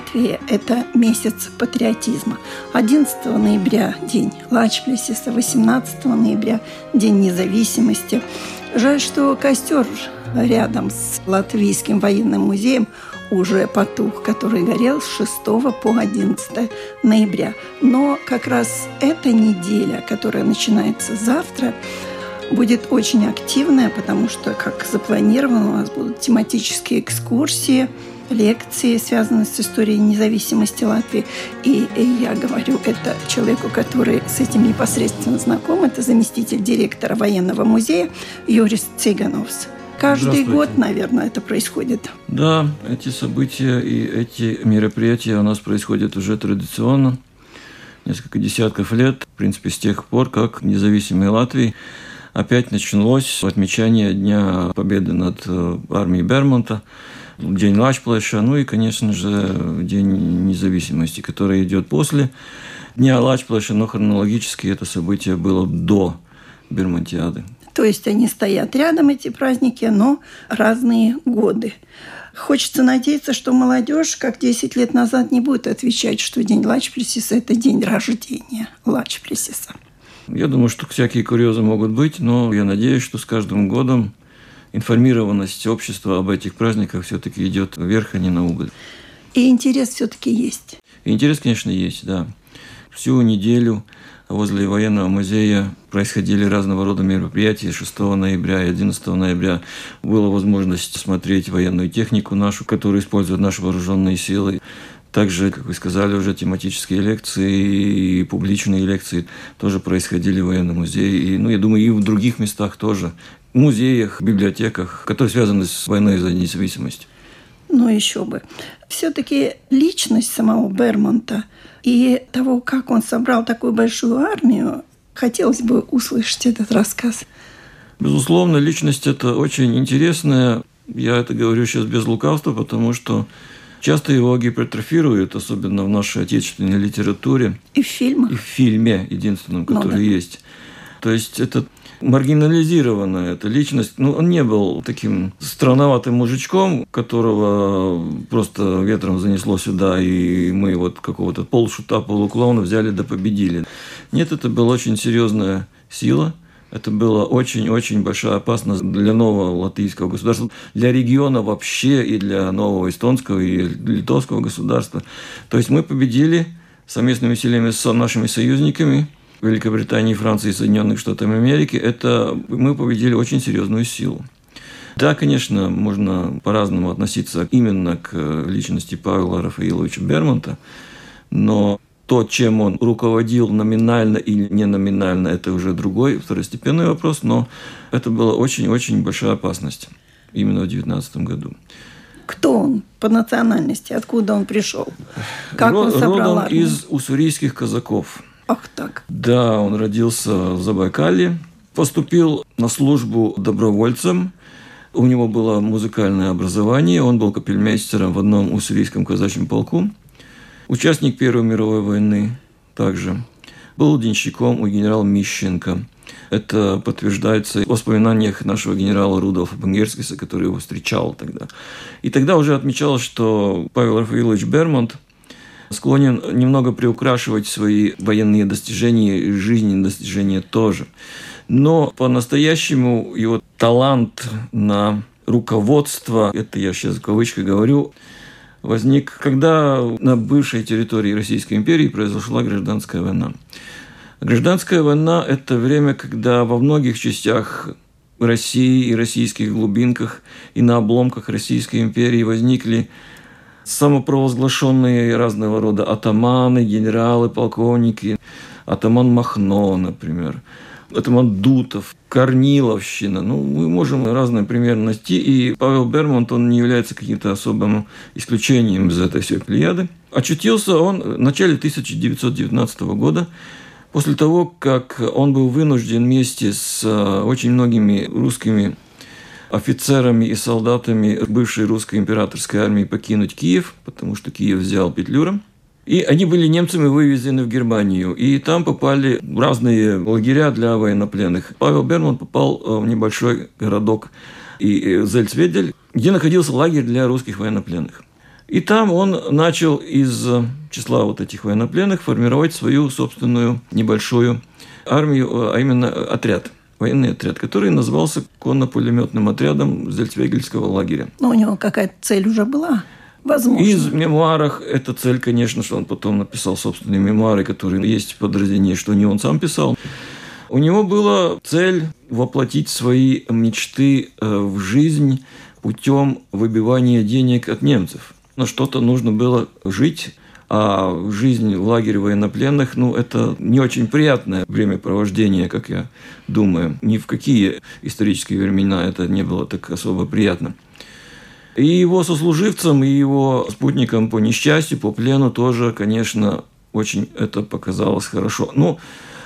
Латвии – это месяц патриотизма. 11 ноября – день Лачплесиса, 18 ноября – день независимости. Жаль, что костер рядом с Латвийским военным музеем уже потух, который горел с 6 по 11 ноября. Но как раз эта неделя, которая начинается завтра, будет очень активная, потому что, как запланировано, у нас будут тематические экскурсии – лекции, связанные с историей независимости Латвии. И я говорю это человеку, который с этим непосредственно знаком. Это заместитель директора военного музея Юрис Цыгановс. Каждый год, наверное, это происходит. Да, эти события и эти мероприятия у нас происходят уже традиционно. Несколько десятков лет, в принципе, с тех пор, как независимой Латвии опять началось отмечание Дня Победы над э, армией Бермонта – День Лачплэша, ну и, конечно же, День независимости, который идет после Дня Лачплэша, но хронологически это событие было до Бермонтиады. То есть они стоят рядом, эти праздники, но разные годы. Хочется надеяться, что молодежь, как 10 лет назад, не будет отвечать, что День Лачплесиса – это день рождения Лачплесиса. Я думаю, что всякие курьезы могут быть, но я надеюсь, что с каждым годом информированность общества об этих праздниках все-таки идет вверх, а не на убыль. И интерес все-таки есть. Интерес, конечно, есть, да. Всю неделю возле военного музея происходили разного рода мероприятия. 6 ноября и 11 ноября была возможность смотреть военную технику нашу, которую используют наши вооруженные силы. Также, как вы сказали, уже тематические лекции и публичные лекции тоже происходили в военном музее. И, ну, я думаю, и в других местах тоже музеях, библиотеках, которые связаны с войной за независимость. Ну, еще бы. Все-таки личность самого Бермонта и того, как он собрал такую большую армию, хотелось бы услышать этот рассказ. Безусловно, личность это очень интересная. Я это говорю сейчас без лукавства, потому что часто его гипертрофируют, особенно в нашей отечественной литературе. И в фильмах. И в фильме, единственном, который ну, да. есть. То есть это маргинализированная эта личность. Ну, он не был таким странноватым мужичком, которого просто ветром занесло сюда, и мы вот какого-то полшута, полуклоуна взяли да победили. Нет, это была очень серьезная сила, это была очень-очень большая опасность для нового латвийского государства, для региона вообще и для нового эстонского и литовского государства. То есть мы победили совместными усилиями с нашими союзниками – Великобритании, Франции и Соединенных Штатов Америки, это мы победили очень серьезную силу. Да, конечно, можно по-разному относиться именно к личности Павла Рафаиловича Бермонта, но то, чем он руководил номинально или не номинально, это уже другой второстепенный вопрос, но это была очень-очень большая опасность именно в 19 году. Кто он по национальности? Откуда он пришел? Как Ро- он собрал Родом армию? из уссурийских казаков. Ах так. Да, он родился в Забайкале, поступил на службу добровольцем. У него было музыкальное образование, он был капельмейстером в одном уссурийском казачьем полку. Участник Первой мировой войны также. Был денщиком у генерала Мищенко. Это подтверждается в воспоминаниях нашего генерала Рудolфа Бенгерскиса, который его встречал тогда. И тогда уже отмечалось, что Павел Рафаилович Бермонт – склонен немного приукрашивать свои военные достижения и жизненные достижения тоже. Но по-настоящему его талант на руководство, это я сейчас в кавычках говорю, возник, когда на бывшей территории Российской империи произошла гражданская война. Гражданская война – это время, когда во многих частях России и российских глубинках и на обломках Российской империи возникли самопровозглашенные разного рода атаманы, генералы, полковники, атаман Махно, например, атаман Дутов, Корниловщина. Ну, мы можем разные примеры найти, и Павел Бермонт, он не является каким-то особым исключением из этой всей плеяды. Очутился он в начале 1919 года, после того, как он был вынужден вместе с э, очень многими русскими офицерами и солдатами бывшей русской императорской армии покинуть Киев, потому что Киев взял Петлюра. И они были немцами вывезены в Германию. И там попали в разные лагеря для военнопленных. Павел Берман попал э, в небольшой городок и э, Зельцведель, где находился лагерь для русских военнопленных. И там он начал из числа вот этих военнопленных формировать свою собственную небольшую армию, а именно отряд – военный отряд, который назывался конно-пулеметным отрядом Зельцвегельского лагеря. Но у него какая-то цель уже была. Возможно. Из мемуарах эта цель, конечно, что он потом написал собственные мемуары, которые есть в подразделении, что не он сам писал. У него была цель воплотить свои мечты э, в жизнь путем выбивания денег от немцев. Но что-то нужно было жить, а жизнь в лагере военнопленных, ну, это не очень приятное времяпровождение, как я думаю. Ни в какие исторические времена это не было так особо приятно. И его сослуживцам, и его спутникам по несчастью, по плену тоже, конечно, очень это показалось хорошо. Но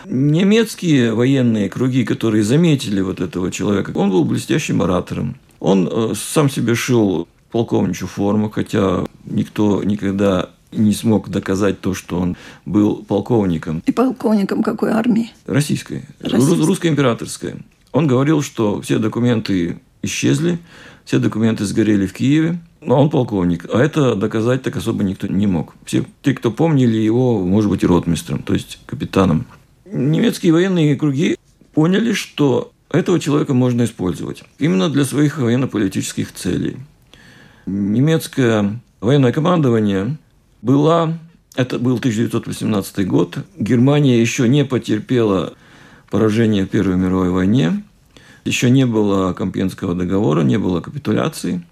немецкие военные круги, которые заметили вот этого человека, он был блестящим оратором. Он э, сам себе шил полковничью форму, хотя никто никогда не смог доказать то, что он был полковником. И полковником какой армии? Российской. Российской. Русской императорской. Он говорил, что все документы исчезли, все документы сгорели в Киеве, но он полковник. А это доказать так особо никто не мог. Все те, кто помнили его, может быть, и ротмистром, то есть капитаном. Немецкие военные круги поняли, что этого человека можно использовать именно для своих военно-политических целей. Немецкое военное командование была, это был 1918 год, Германия еще не потерпела поражение в Первой мировой войне, еще не было Компьенского договора, не было капитуляции.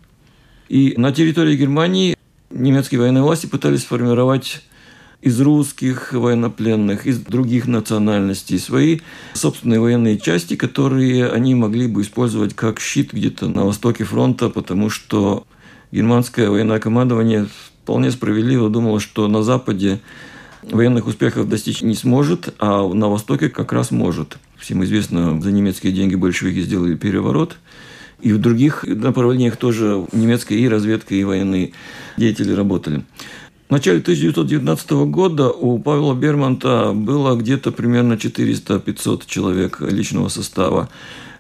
И на территории Германии немецкие военные власти пытались сформировать из русских военнопленных, из других национальностей свои собственные военные части, которые они могли бы использовать как щит где-то на востоке фронта, потому что германское военное командование вполне справедливо думала, что на Западе военных успехов достичь не сможет, а на Востоке как раз может. Всем известно, за немецкие деньги большевики сделали переворот. И в других направлениях тоже немецкая и разведка, и военные деятели работали. В начале 1919 года у Павла Бермонта было где-то примерно 400-500 человек личного состава,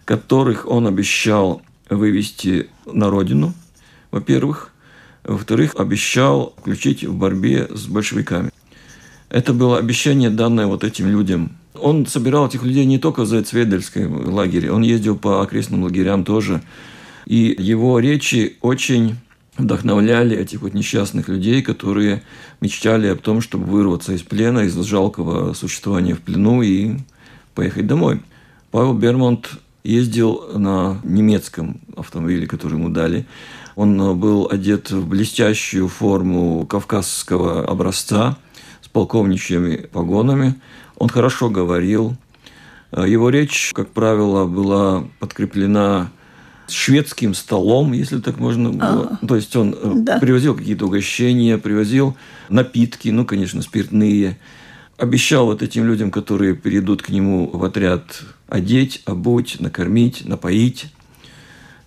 которых он обещал вывести на родину, во-первых, во-вторых, обещал включить в борьбе с большевиками. Это было обещание, данное вот этим людям. Он собирал этих людей не только в Зайцведельском лагере, он ездил по окрестным лагерям тоже. И его речи очень вдохновляли этих вот несчастных людей, которые мечтали о том, чтобы вырваться из плена, из жалкого существования в плену и поехать домой. Павел Бермонт ездил на немецком автомобиле, который ему дали. Он э, был одет в блестящую форму кавказского образца с полковничьими погонами. Он хорошо говорил. Э, его речь, как правило, была подкреплена шведским столом, если так можно было. А, То есть он э, да. привозил какие-то угощения, привозил напитки, ну, конечно, спиртные. Обещал вот этим людям, которые перейдут к нему в отряд, одеть, обуть, накормить, напоить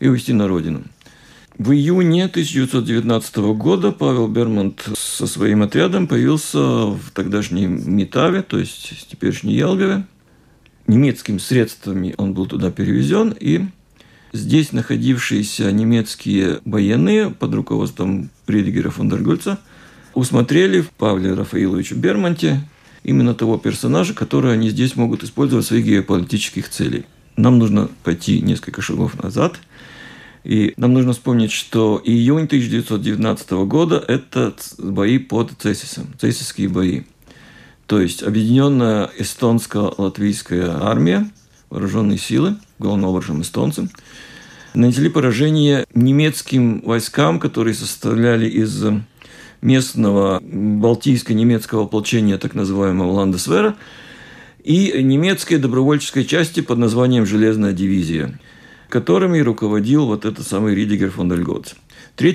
и увезти на родину. В июне 1919 года Павел Бермонт со своим отрядом появился в тогдашнем Метаве, то есть теперешней Елгове. Немецкими средствами он был туда перевезен, и здесь находившиеся немецкие военные под руководством Придигера фон дер Гольца усмотрели в Павле Рафаиловиче Бермонте именно того персонажа, который они здесь могут использовать в своих геополитических целей. Нам нужно пойти несколько шагов назад – и нам нужно вспомнить, что июнь 1919 года – это бои под Цесисом, цесисские бои. То есть объединенная эстонско-латвийская армия, вооруженные силы, главным эстонцам, нанесли поражение немецким войскам, которые составляли из местного балтийско-немецкого ополчения, так называемого Ландесвера, и немецкой добровольческой части под названием «Железная дивизия», которыми руководил вот этот самый Ридигер фон дер 3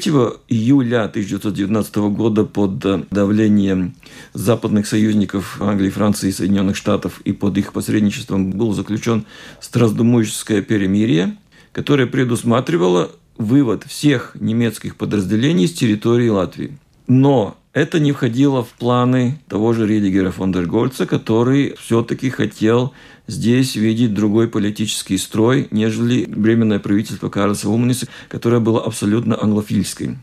июля 1919 года под давлением западных союзников Англии, Франции и Соединенных Штатов и под их посредничеством был заключен Страсдумуйское перемирие, которое предусматривало вывод всех немецких подразделений с территории Латвии. Но это не входило в планы того же Ридигера фон дер Гольца, который все-таки хотел здесь видеть другой политический строй, нежели временное правительство Карлса Умниса, которое было абсолютно англофильским,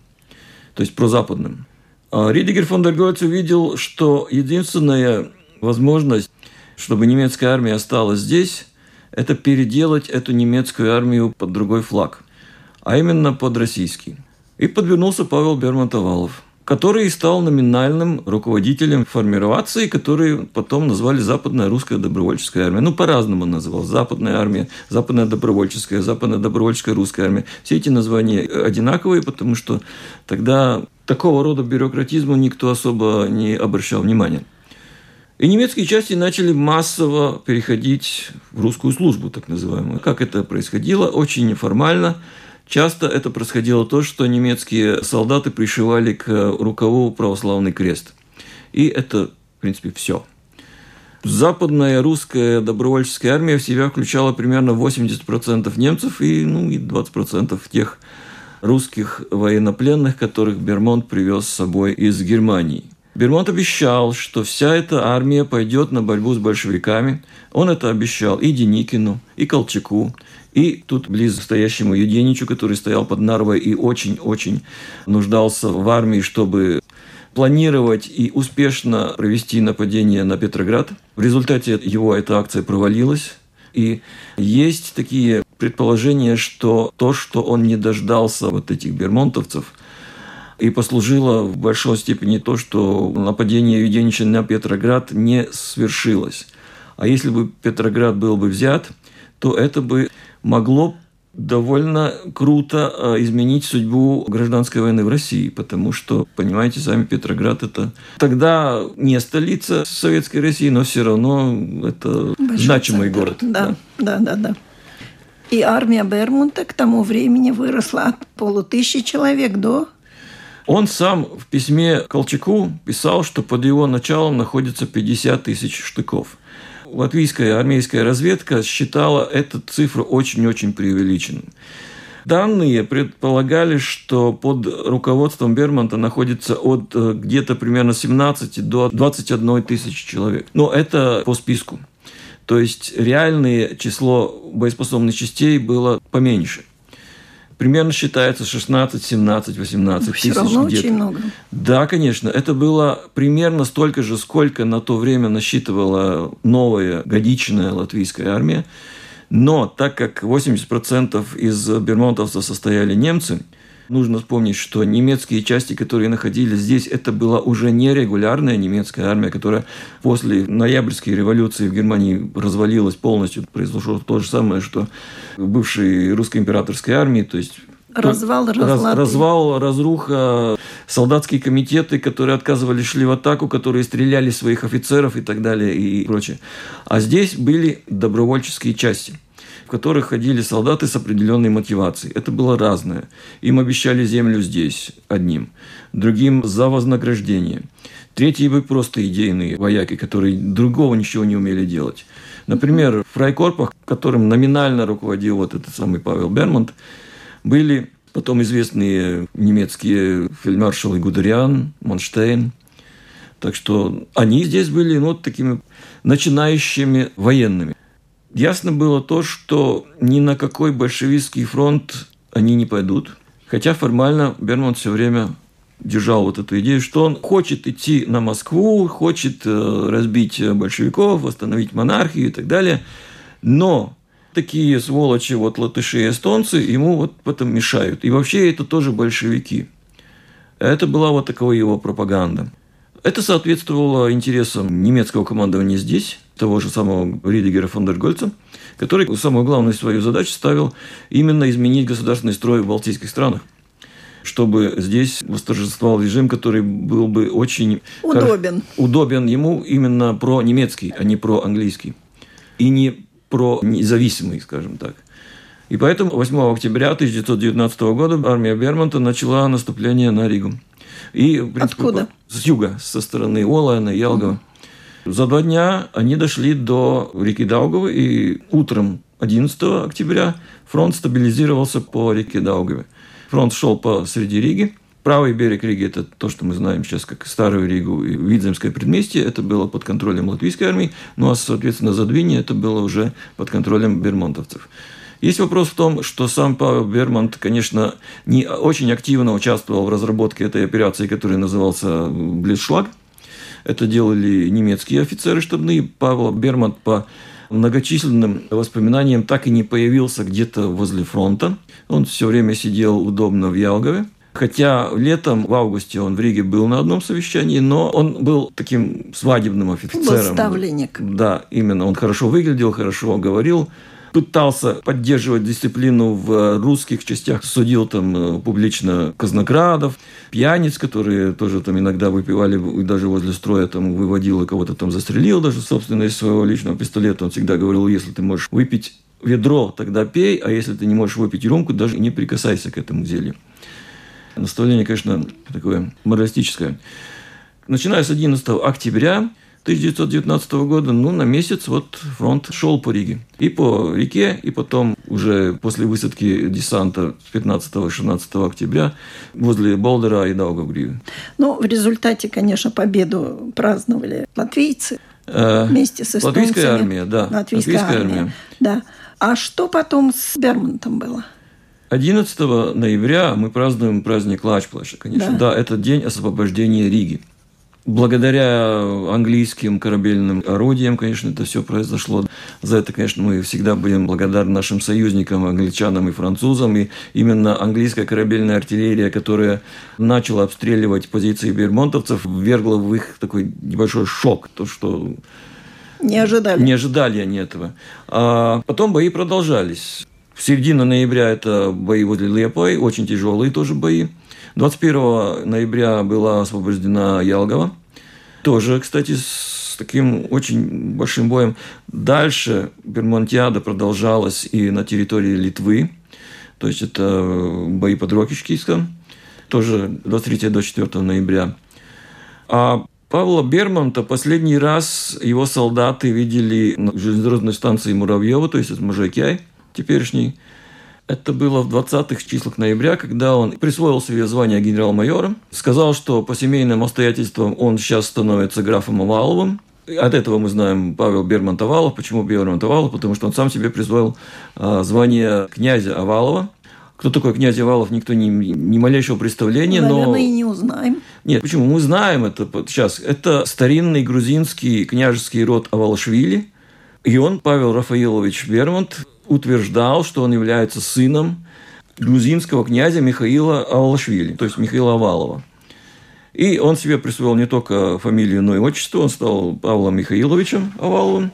то есть прозападным. А Ридигер фон дер Гольц увидел, что единственная возможность, чтобы немецкая армия осталась здесь, это переделать эту немецкую армию под другой флаг, а именно под российский. И подвернулся Павел Бермонтовалов – который стал номинальным руководителем формировации, которые потом назвали Западная русская добровольческая армия. Ну, по-разному называл. Западная армия, Западная добровольческая, Западная добровольческая русская армия. Все эти названия одинаковые, потому что тогда такого рода бюрократизму никто особо не обращал внимания. И немецкие части начали массово переходить в русскую службу, так называемую. Как это происходило? Очень неформально. Часто это происходило то, что немецкие солдаты пришивали к рукаву православный крест. И это, в принципе, все. Западная русская добровольческая армия в себя включала примерно 80% немцев и, ну, и 20% тех русских военнопленных, которых Бермонт привез с собой из Германии. Бермонт обещал, что вся эта армия пойдет на борьбу с большевиками. Он это обещал и Деникину, и Колчаку, и тут близ стоящему Юденичу, который стоял под Нарвой и очень-очень нуждался в армии, чтобы планировать и успешно провести нападение на Петроград. В результате его эта акция провалилась. И есть такие предположения, что то, что он не дождался вот этих бермонтовцев, и послужило в большой степени то, что нападение Юденича на Петроград не свершилось. А если бы Петроград был бы взят, то это бы могло довольно круто э, изменить судьбу гражданской войны в России, потому что, понимаете, сами Петроград это тогда не столица Советской России, но все равно это Большой значимый центр. город. Да, да, да, да. И армия Бермунта к тому времени выросла от полутысячи человек до он сам в письме Колчаку писал, что под его началом находится 50 тысяч штыков. Латвийская армейская разведка считала эту цифру очень-очень преувеличенной. Данные предполагали, что под руководством Бермонта находится от э, где-то примерно 17 до 21 тысячи человек. Но это по списку. То есть реальное число боеспособных частей было поменьше – примерно считается 16, 17, 18 тысяч равно где-то. очень много. Да, конечно. Это было примерно столько же, сколько на то время насчитывала новая годичная латвийская армия. Но так как 80% из бермонтовцев состояли немцы – Нужно вспомнить, что немецкие части, которые находились здесь, это была уже не регулярная немецкая армия, которая после ноябрьской революции в Германии развалилась полностью. Произошло то же самое, что в бывшей русской императорской армии, то есть Развал, раз, развал, разруха, солдатские комитеты, которые отказывались, шли в атаку, которые стреляли своих офицеров и так далее и прочее. А здесь были добровольческие части – в которых ходили солдаты с определенной мотивацией. Это было разное. Им обещали землю здесь, одним, другим за вознаграждение. Третьи бы просто идейные вояки, которые другого ничего не умели делать. Например, в фрайкорпах, которым номинально руководил вот этот самый Павел Бермонт, были потом известные немецкие фельдмаршалы Гудериан, Монштейн. Так что они здесь были ну, вот такими начинающими военными. Ясно было то, что ни на какой большевистский фронт они не пойдут. Хотя формально Берман все время держал вот эту идею, что он хочет идти на Москву, хочет э, разбить большевиков, восстановить монархию и так далее. Но такие сволочи, вот латыши и эстонцы, ему вот в этом мешают. И вообще это тоже большевики. Это была вот такая его пропаганда. Это соответствовало интересам немецкого командования здесь, того же самого Ридигера фон дер Гольца, который самую главную свою задачу ставил именно изменить государственный строй в балтийских странах чтобы здесь восторжествовал режим, который был бы очень удобен, удобен ему именно про немецкий, а не про английский. И не про независимый, скажем так. И поэтому 8 октября 1919 года армия Бермонта начала наступление на Ригу. И, в принципе, Откуда? С юга, со стороны Олайна, Ялгова. Угу. За два дня они дошли до реки Даугавы, и утром 11 октября фронт стабилизировался по реке Даугаве. Фронт шел по среди Риги. Правый берег Риги – это то, что мы знаем сейчас как Старую Ригу и Видземское предместье. Это было под контролем латвийской армии. Ну а, соответственно, Задвинье – это было уже под контролем бермонтовцев. Есть вопрос в том, что сам Павел Бермонт, конечно, не очень активно участвовал в разработке этой операции, которая назывался «Блицшлаг». Это делали немецкие офицеры штабные. Павел Бермонт по многочисленным воспоминаниям так и не появился где-то возле фронта. Он все время сидел удобно в Ялгове. Хотя летом, в августе, он в Риге был на одном совещании, но он был таким свадебным офицером. Ставленник. Да, именно. Он хорошо выглядел, хорошо говорил пытался поддерживать дисциплину в русских частях, судил там э, публично казнокрадов, пьяниц, которые тоже там иногда выпивали, даже возле строя там выводил и кого-то там застрелил даже, собственно, из своего личного пистолета. Он всегда говорил, если ты можешь выпить ведро, тогда пей, а если ты не можешь выпить рюмку, даже не прикасайся к этому зелью. Наставление, конечно, такое моралистическое. Начиная с 11 октября 1919 года, ну, на месяц вот фронт шел по Риге. И по реке, и потом уже после высадки десанта 15-16 октября возле Болдера и Даугавгривы. Ну, в результате, конечно, победу праздновали латвийцы э, вместе с эстонцами. Латвийская армия, да. Латвийская, Латвийская армия. армия. Да. А что потом с Бермонтом было? 11 ноября мы празднуем праздник Лачплаша, конечно. Да. да, это день освобождения Риги. Благодаря английским корабельным орудиям, конечно, это все произошло. За это, конечно, мы всегда будем благодарны нашим союзникам, англичанам и французам. И именно английская корабельная артиллерия, которая начала обстреливать позиции бермонтовцев, ввергла в их такой небольшой шок. То, что не ожидали. Не ожидали они этого. А потом бои продолжались. В середине ноября это бои возле Лепой, очень тяжелые тоже бои. 21 ноября была освобождена Ялгова. Тоже, кстати, с таким очень большим боем. Дальше Бермонтиада продолжалась и на территории Литвы. То есть это бои под Рокишкийском. Тоже 23-24 ноября. А Павла Бермонта последний раз его солдаты видели на железнодорожной станции Муравьева, то есть это Можайкяй теперешний, это было в 20-х числах ноября, когда он присвоил себе звание генерал-майора, сказал, что по семейным обстоятельствам он сейчас становится графом Оваловым, от этого мы знаем Павел Берман Овалов. Почему Берман Овалов? Потому что он сам себе присвоил а, звание князя Овалова. Кто такой князь Овалов, никто не, ни малейшего представления. Наверное, но... и не узнаем. Нет, почему? Мы знаем это сейчас. Это старинный грузинский княжеский род Авалашвили. И он, Павел Рафаилович Бермонт, утверждал, что он является сыном грузинского князя Михаила Алашвили, то есть Михаила Овалова. И он себе присвоил не только фамилию, но и отчество. Он стал Павлом Михаиловичем Оваловым.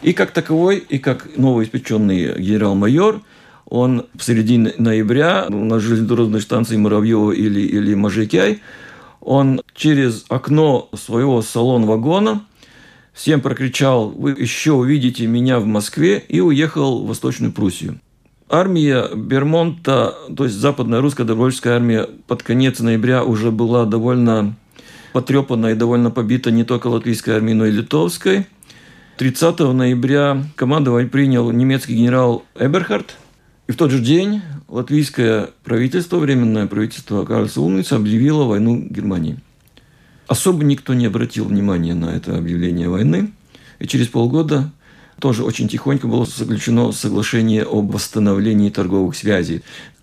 И как таковой, и как новоиспеченный генерал-майор, он в середине ноября на железнодорожной станции Муравьева или, или Можайкяй, он через окно своего салон-вагона всем прокричал «Вы еще увидите меня в Москве» и уехал в Восточную Пруссию. Армия Бермонта, то есть западная русская добровольческая армия, под конец ноября уже была довольно потрепана и довольно побита не только латвийской армией, но и литовской. 30 ноября командование принял немецкий генерал Эберхард. И в тот же день латвийское правительство, временное правительство Карлса Умница объявило войну Германии. Особо никто не обратил внимания на это объявление войны. И через полгода тоже очень тихонько было заключено соглашение об восстановлении торговых связей.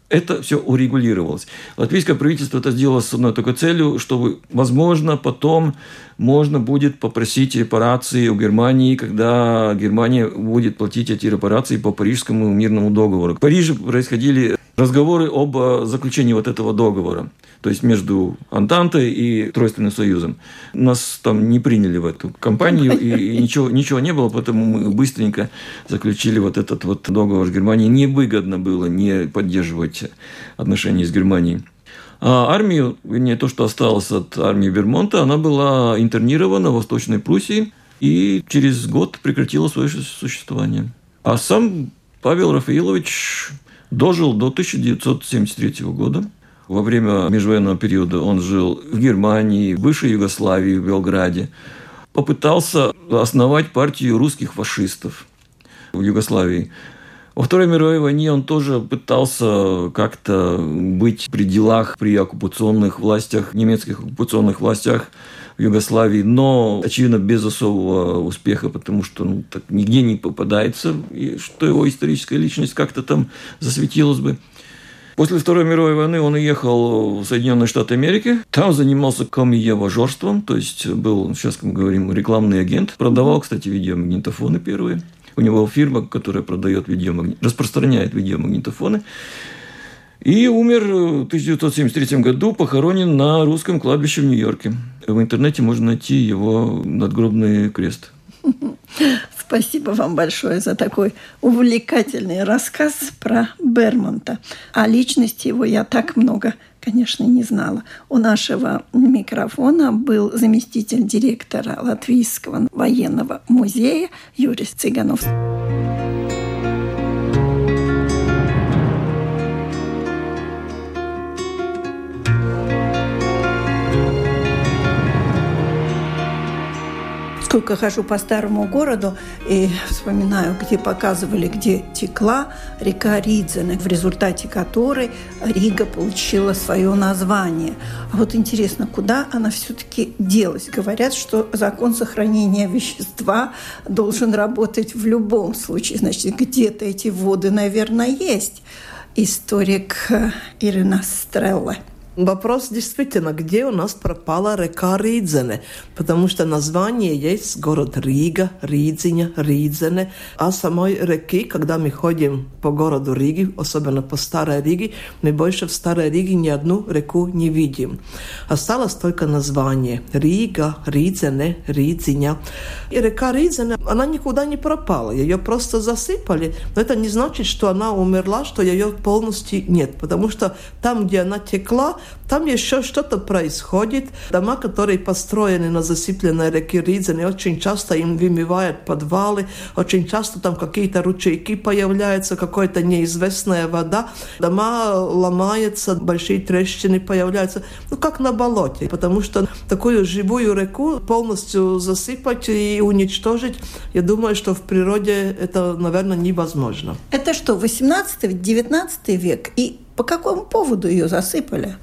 Это все урегулировалось. Латвийское правительство это сделало с одной только целью, чтобы, возможно, потом можно будет попросить репарации у Германии, когда Германия будет платить эти репарации по Парижскому мирному договору. В Париже происходили разговоры об э, заключении вот этого договора то есть между Антантой и Тройственным Союзом. Нас там не приняли в эту компанию, и, ничего, ничего не было, поэтому мы быстренько заключили вот этот вот договор с Германией. Невыгодно было не поддерживать отношения с Германией. А армию, не то, что осталось от армии Вермонта, она была интернирована в Восточной Пруссии и через год прекратила свое существование. А сам Павел Рафаилович дожил до 1973 года. Во время межвоенного периода он жил в Германии, в бывшей Югославии, в Белграде. Попытался основать партию русских фашистов в Югославии. Во Второй мировой войне он тоже пытался как-то быть при делах, при оккупационных властях, немецких оккупационных властях в Югославии, но, очевидно, без особого успеха, потому что ну, так нигде не попадается, и что его историческая личность как-то там засветилась бы. После Второй мировой войны он уехал в Соединенные Штаты Америки. Там занимался комиевожорством, то есть был, сейчас мы говорим, рекламный агент. Продавал, кстати, видеомагнитофоны первые. У него фирма, которая продает видеомагнит... распространяет видеомагнитофоны. И умер в 1973 году, похоронен на русском кладбище в Нью-Йорке. В интернете можно найти его надгробный крест. Спасибо вам большое за такой увлекательный рассказ про Бермонта. О личности его я так много, конечно, не знала. У нашего микрофона был заместитель директора Латвийского военного музея Юрий Цыганов. Сколько хожу по старому городу и вспоминаю, где показывали, где текла река Ридзене, в результате которой Рига получила свое название. А вот интересно, куда она все-таки делась? Говорят, что закон сохранения вещества должен работать в любом случае. Значит, где-то эти воды, наверное, есть. Историк Ирина Стрелла. Вопрос действительно, где у нас пропала река Ридзене, потому что название есть город Рига, Ридзиня, Ридзене, а самой реки, когда мы ходим по городу Риги, особенно по Старой Риге, мы больше в Старой Риге ни одну реку не видим. Осталось только название Рига, Ридзене, Ридзиня. И река Ридзене, она никуда не пропала, ее просто засыпали, но это не значит, что она умерла, что ее полностью нет, потому что там, где она текла, там еще что-то происходит. Дома, которые построены на засыпленной реке Ридзене, очень часто им вымывают подвалы, очень часто там какие-то ручейки появляются, какая-то неизвестная вода. Дома ломаются, большие трещины появляются. Ну, как на болоте, потому что такую живую реку полностью засыпать и уничтожить, я думаю, что в природе это, наверное, невозможно. Это что, 18-19 век? И по какому поводу ее засыпали?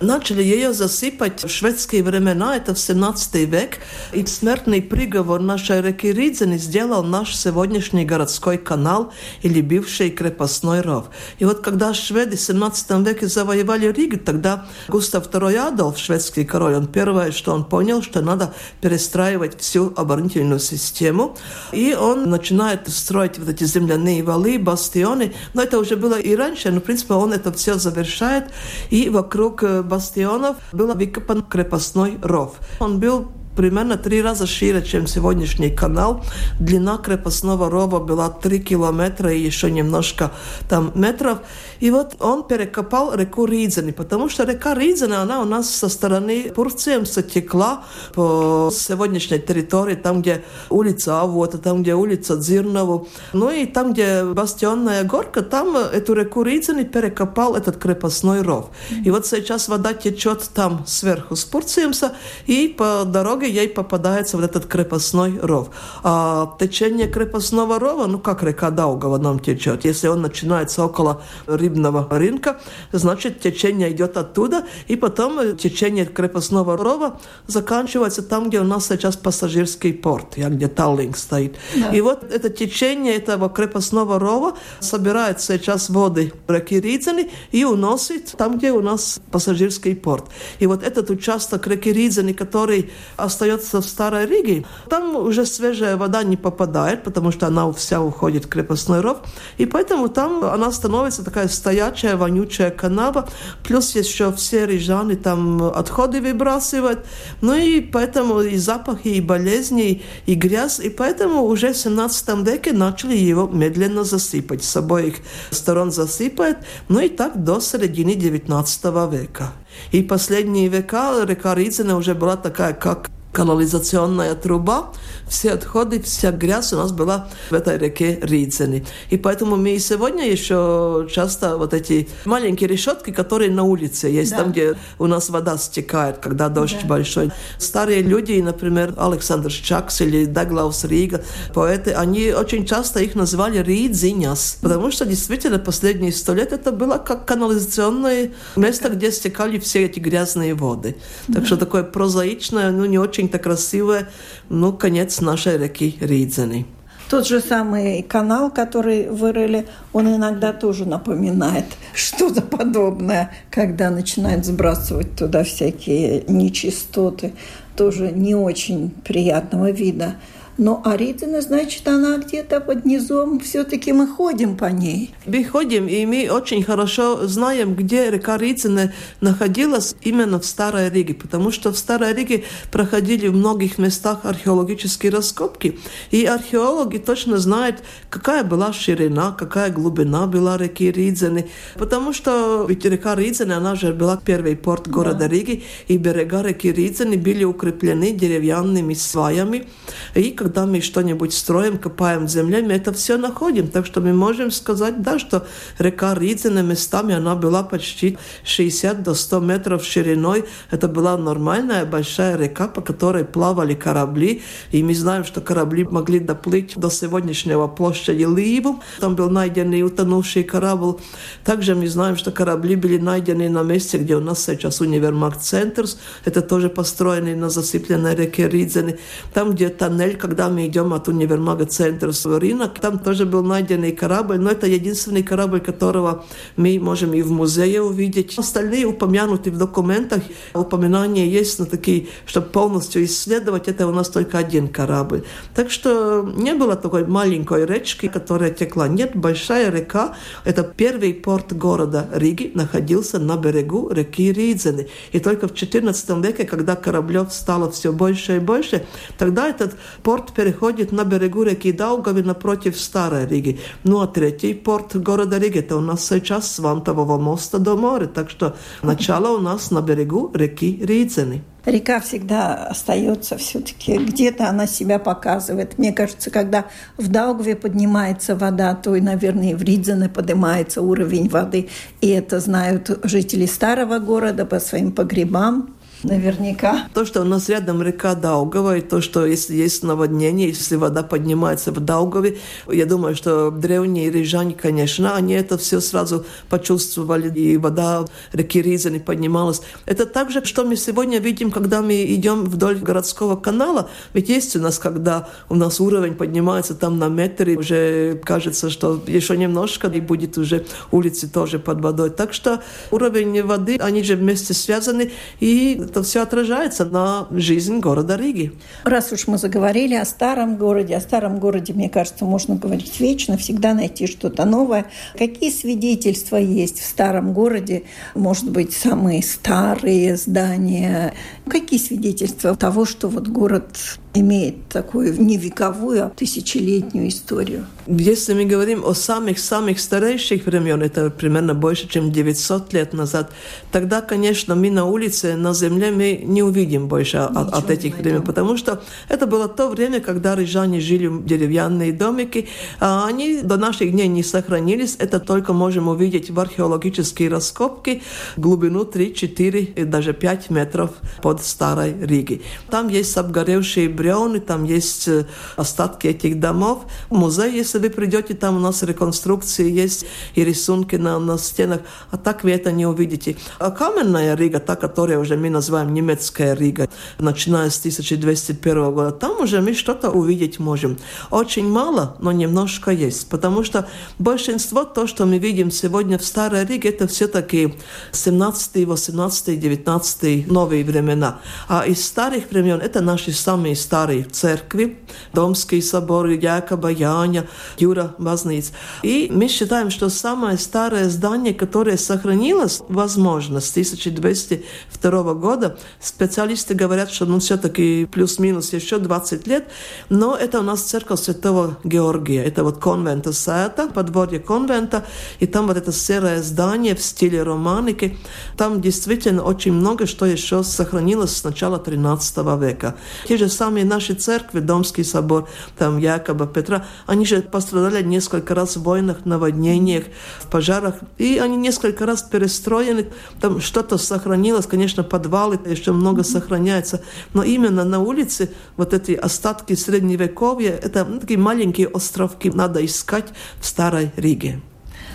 Начали ее засыпать в шведские времена, это в 17 век, и смертный приговор нашей реки Ридзени сделал наш сегодняшний городской канал или бывший крепостной ров. И вот когда шведы в 17 веке завоевали Ригу, тогда Густав II Адольф, шведский король, он первое, что он понял, что надо перестраивать всю оборонительную систему, и он начинает строить вот эти земляные валы, бастионы, но это уже было и раньше, но в принципе он это все завершает, и вокруг бастионов был выкопан крепостной ров. Он был примерно три раза шире, чем сегодняшний канал. Длина крепостного рова была три километра и еще немножко там метров. И вот он перекопал реку Ридзени, потому что река Ридзени, она у нас со стороны Пурцемса текла по сегодняшней территории, там, где улица Авота, там, где улица Дзирнову. Ну и там, где Бастионная горка, там эту реку Ридзени перекопал этот крепостной ров. И вот сейчас вода течет там сверху с Пурцемса, и по дороге ей попадается вот этот крепостной ров. А течение крепостного рова, ну как река Даугава нам течет, если он начинается около Риб рыбного рынка, значит, течение идет оттуда, и потом течение крепостного рова заканчивается там, где у нас сейчас пассажирский порт, где Таллинг стоит. Да. И вот это течение этого крепостного рова собирает сейчас воды реки Ридзени и уносит там, где у нас пассажирский порт. И вот этот участок реки Ридзени, который остается в Старой Риге, там уже свежая вода не попадает, потому что она вся уходит в крепостной ров, и поэтому там она становится такая стоячая, вонючая канава, плюс еще все рижаны там отходы выбрасывают, ну и поэтому и запахи, и болезни, и грязь, и поэтому уже в 17 веке начали его медленно засыпать, с обоих сторон засыпают, ну и так до середины 19 века. И последние века река Ридзина уже была такая, как канализационная труба, все отходы, вся грязь у нас была в этой реке Ридзени. И поэтому мы и сегодня еще часто вот эти маленькие решетки, которые на улице есть, да. там, где у нас вода стекает, когда дождь да. большой. Старые люди, например, Александр Чакс или Даглаус Рига, поэты, они очень часто их называли Ридзиняс, потому что действительно последние сто лет это было как канализационное место, где стекали все эти грязные воды. Так да. что такое прозаичное, ну не очень-то красивое, ну, конец нашей реки Ридзени. Тот же самый канал, который вырыли, он иногда тоже напоминает что-то подобное, когда начинают сбрасывать туда всякие нечистоты, тоже не очень приятного вида. Но Аритина, значит, она где-то под низом, все-таки мы ходим по ней. Мы ходим, и мы очень хорошо знаем, где река Рицина находилась именно в Старой Риге, потому что в Старой Риге проходили в многих местах археологические раскопки, и археологи точно знают, какая была ширина, какая глубина была реки Ридзены, потому что ведь река Ридзена, она же была первый порт города да. Риги, и берега реки Ридзены были укреплены деревянными сваями, и когда мы что-нибудь строим, копаем в земле, мы это все находим. Так что мы можем сказать, да, что река Ридзина местами она была почти 60 до 100 метров шириной. Это была нормальная большая река, по которой плавали корабли. И мы знаем, что корабли могли доплыть до сегодняшнего площади Ливу. Там был найден и утонувший корабль. Также мы знаем, что корабли были найдены на месте, где у нас сейчас универмаг Центрс. Это тоже построенный на засыпленной реке Ридзене. Там, где тоннель, когда когда мы идем от универмага центра в рынок, там тоже был найденный корабль, но это единственный корабль, которого мы можем и в музее увидеть. Остальные упомянуты в документах, упоминания есть, но такие, чтобы полностью исследовать, это у нас только один корабль. Так что не было такой маленькой речки, которая текла. Нет, большая река, это первый порт города Риги, находился на берегу реки Ридзены. И только в XIV веке, когда кораблев стало все больше и больше, тогда этот порт порт переходит на берегу реки Даугави напротив Старой Риги. Ну а третий порт города Риги, это у нас сейчас с Вантового моста до моря. Так что начало у нас на берегу реки Ридзени. Река всегда остается все-таки, где-то она себя показывает. Мне кажется, когда в Даугве поднимается вода, то и, наверное, и в Ридзене поднимается уровень воды. И это знают жители старого города по своим погребам наверняка. То, что у нас рядом река Даугава, и то, что если есть наводнение, если вода поднимается в Даугаве, я думаю, что древние рижане, конечно, они это все сразу почувствовали, и вода реки Ризани поднималась. Это также, что мы сегодня видим, когда мы идем вдоль городского канала, ведь есть у нас, когда у нас уровень поднимается там на метр, и уже кажется, что еще немножко, и будет уже улицы тоже под водой. Так что уровень воды, они же вместе связаны, и это все отражается на жизнь города Риги. Раз уж мы заговорили о старом городе, о старом городе, мне кажется, можно говорить вечно, всегда найти что-то новое. Какие свидетельства есть в старом городе? Может быть, самые старые здания? Какие свидетельства того, что вот город имеет такую не вековую, а тысячелетнюю историю. Если мы говорим о самых-самых старейших времен, это примерно больше, чем 900 лет назад, тогда, конечно, мы на улице, на земле мы не увидим больше от, от этих времен, потому что это было то время, когда рижане жили в деревянные домики, а они до наших дней не сохранились. Это только можем увидеть в археологические раскопки глубину 3, 4 и даже 5 метров под Старой Риги. Там есть обгоревшие бревны, там есть э, остатки этих домов. Музей, если вы придете, там у нас реконструкции есть и рисунки на, на стенах, а так вы это не увидите. А каменная Рига, та, которую уже мы называем немецкая Рига, начиная с 1201 года, там уже мы что-то увидеть можем. Очень мало, но немножко есть, потому что большинство то, что мы видим сегодня в Старой Риге, это все-таки 17, 18, 19 новые времена. А из старых времен это наши самые старые церкви, Домский собор, Якоба, Яня, Юра, Базниц. И мы считаем, что самое старое здание, которое сохранилось, возможно, с 1202 года, специалисты говорят, что ну, все-таки плюс-минус еще 20 лет, но это у нас церковь Святого Георгия. Это вот конвента Сета, подворье конвента, и там вот это серое здание в стиле романики. Там действительно очень много, что еще сохранилось с начала 13 века. Те же самые наши церкви, Домский собор, там Якоба, Петра, они же пострадали несколько раз в войнах, наводнениях, в пожарах, и они несколько раз перестроены, там что-то сохранилось, конечно, подвалы еще много сохраняется, но именно на улице вот эти остатки средневековья, это ну, такие маленькие островки надо искать в Старой Риге.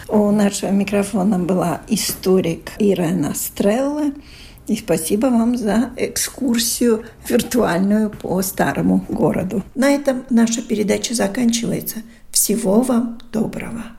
У нашего микрофона была историк Ирена Стрелла. И спасибо вам за экскурсию виртуальную по старому городу. На этом наша передача заканчивается. Всего вам доброго.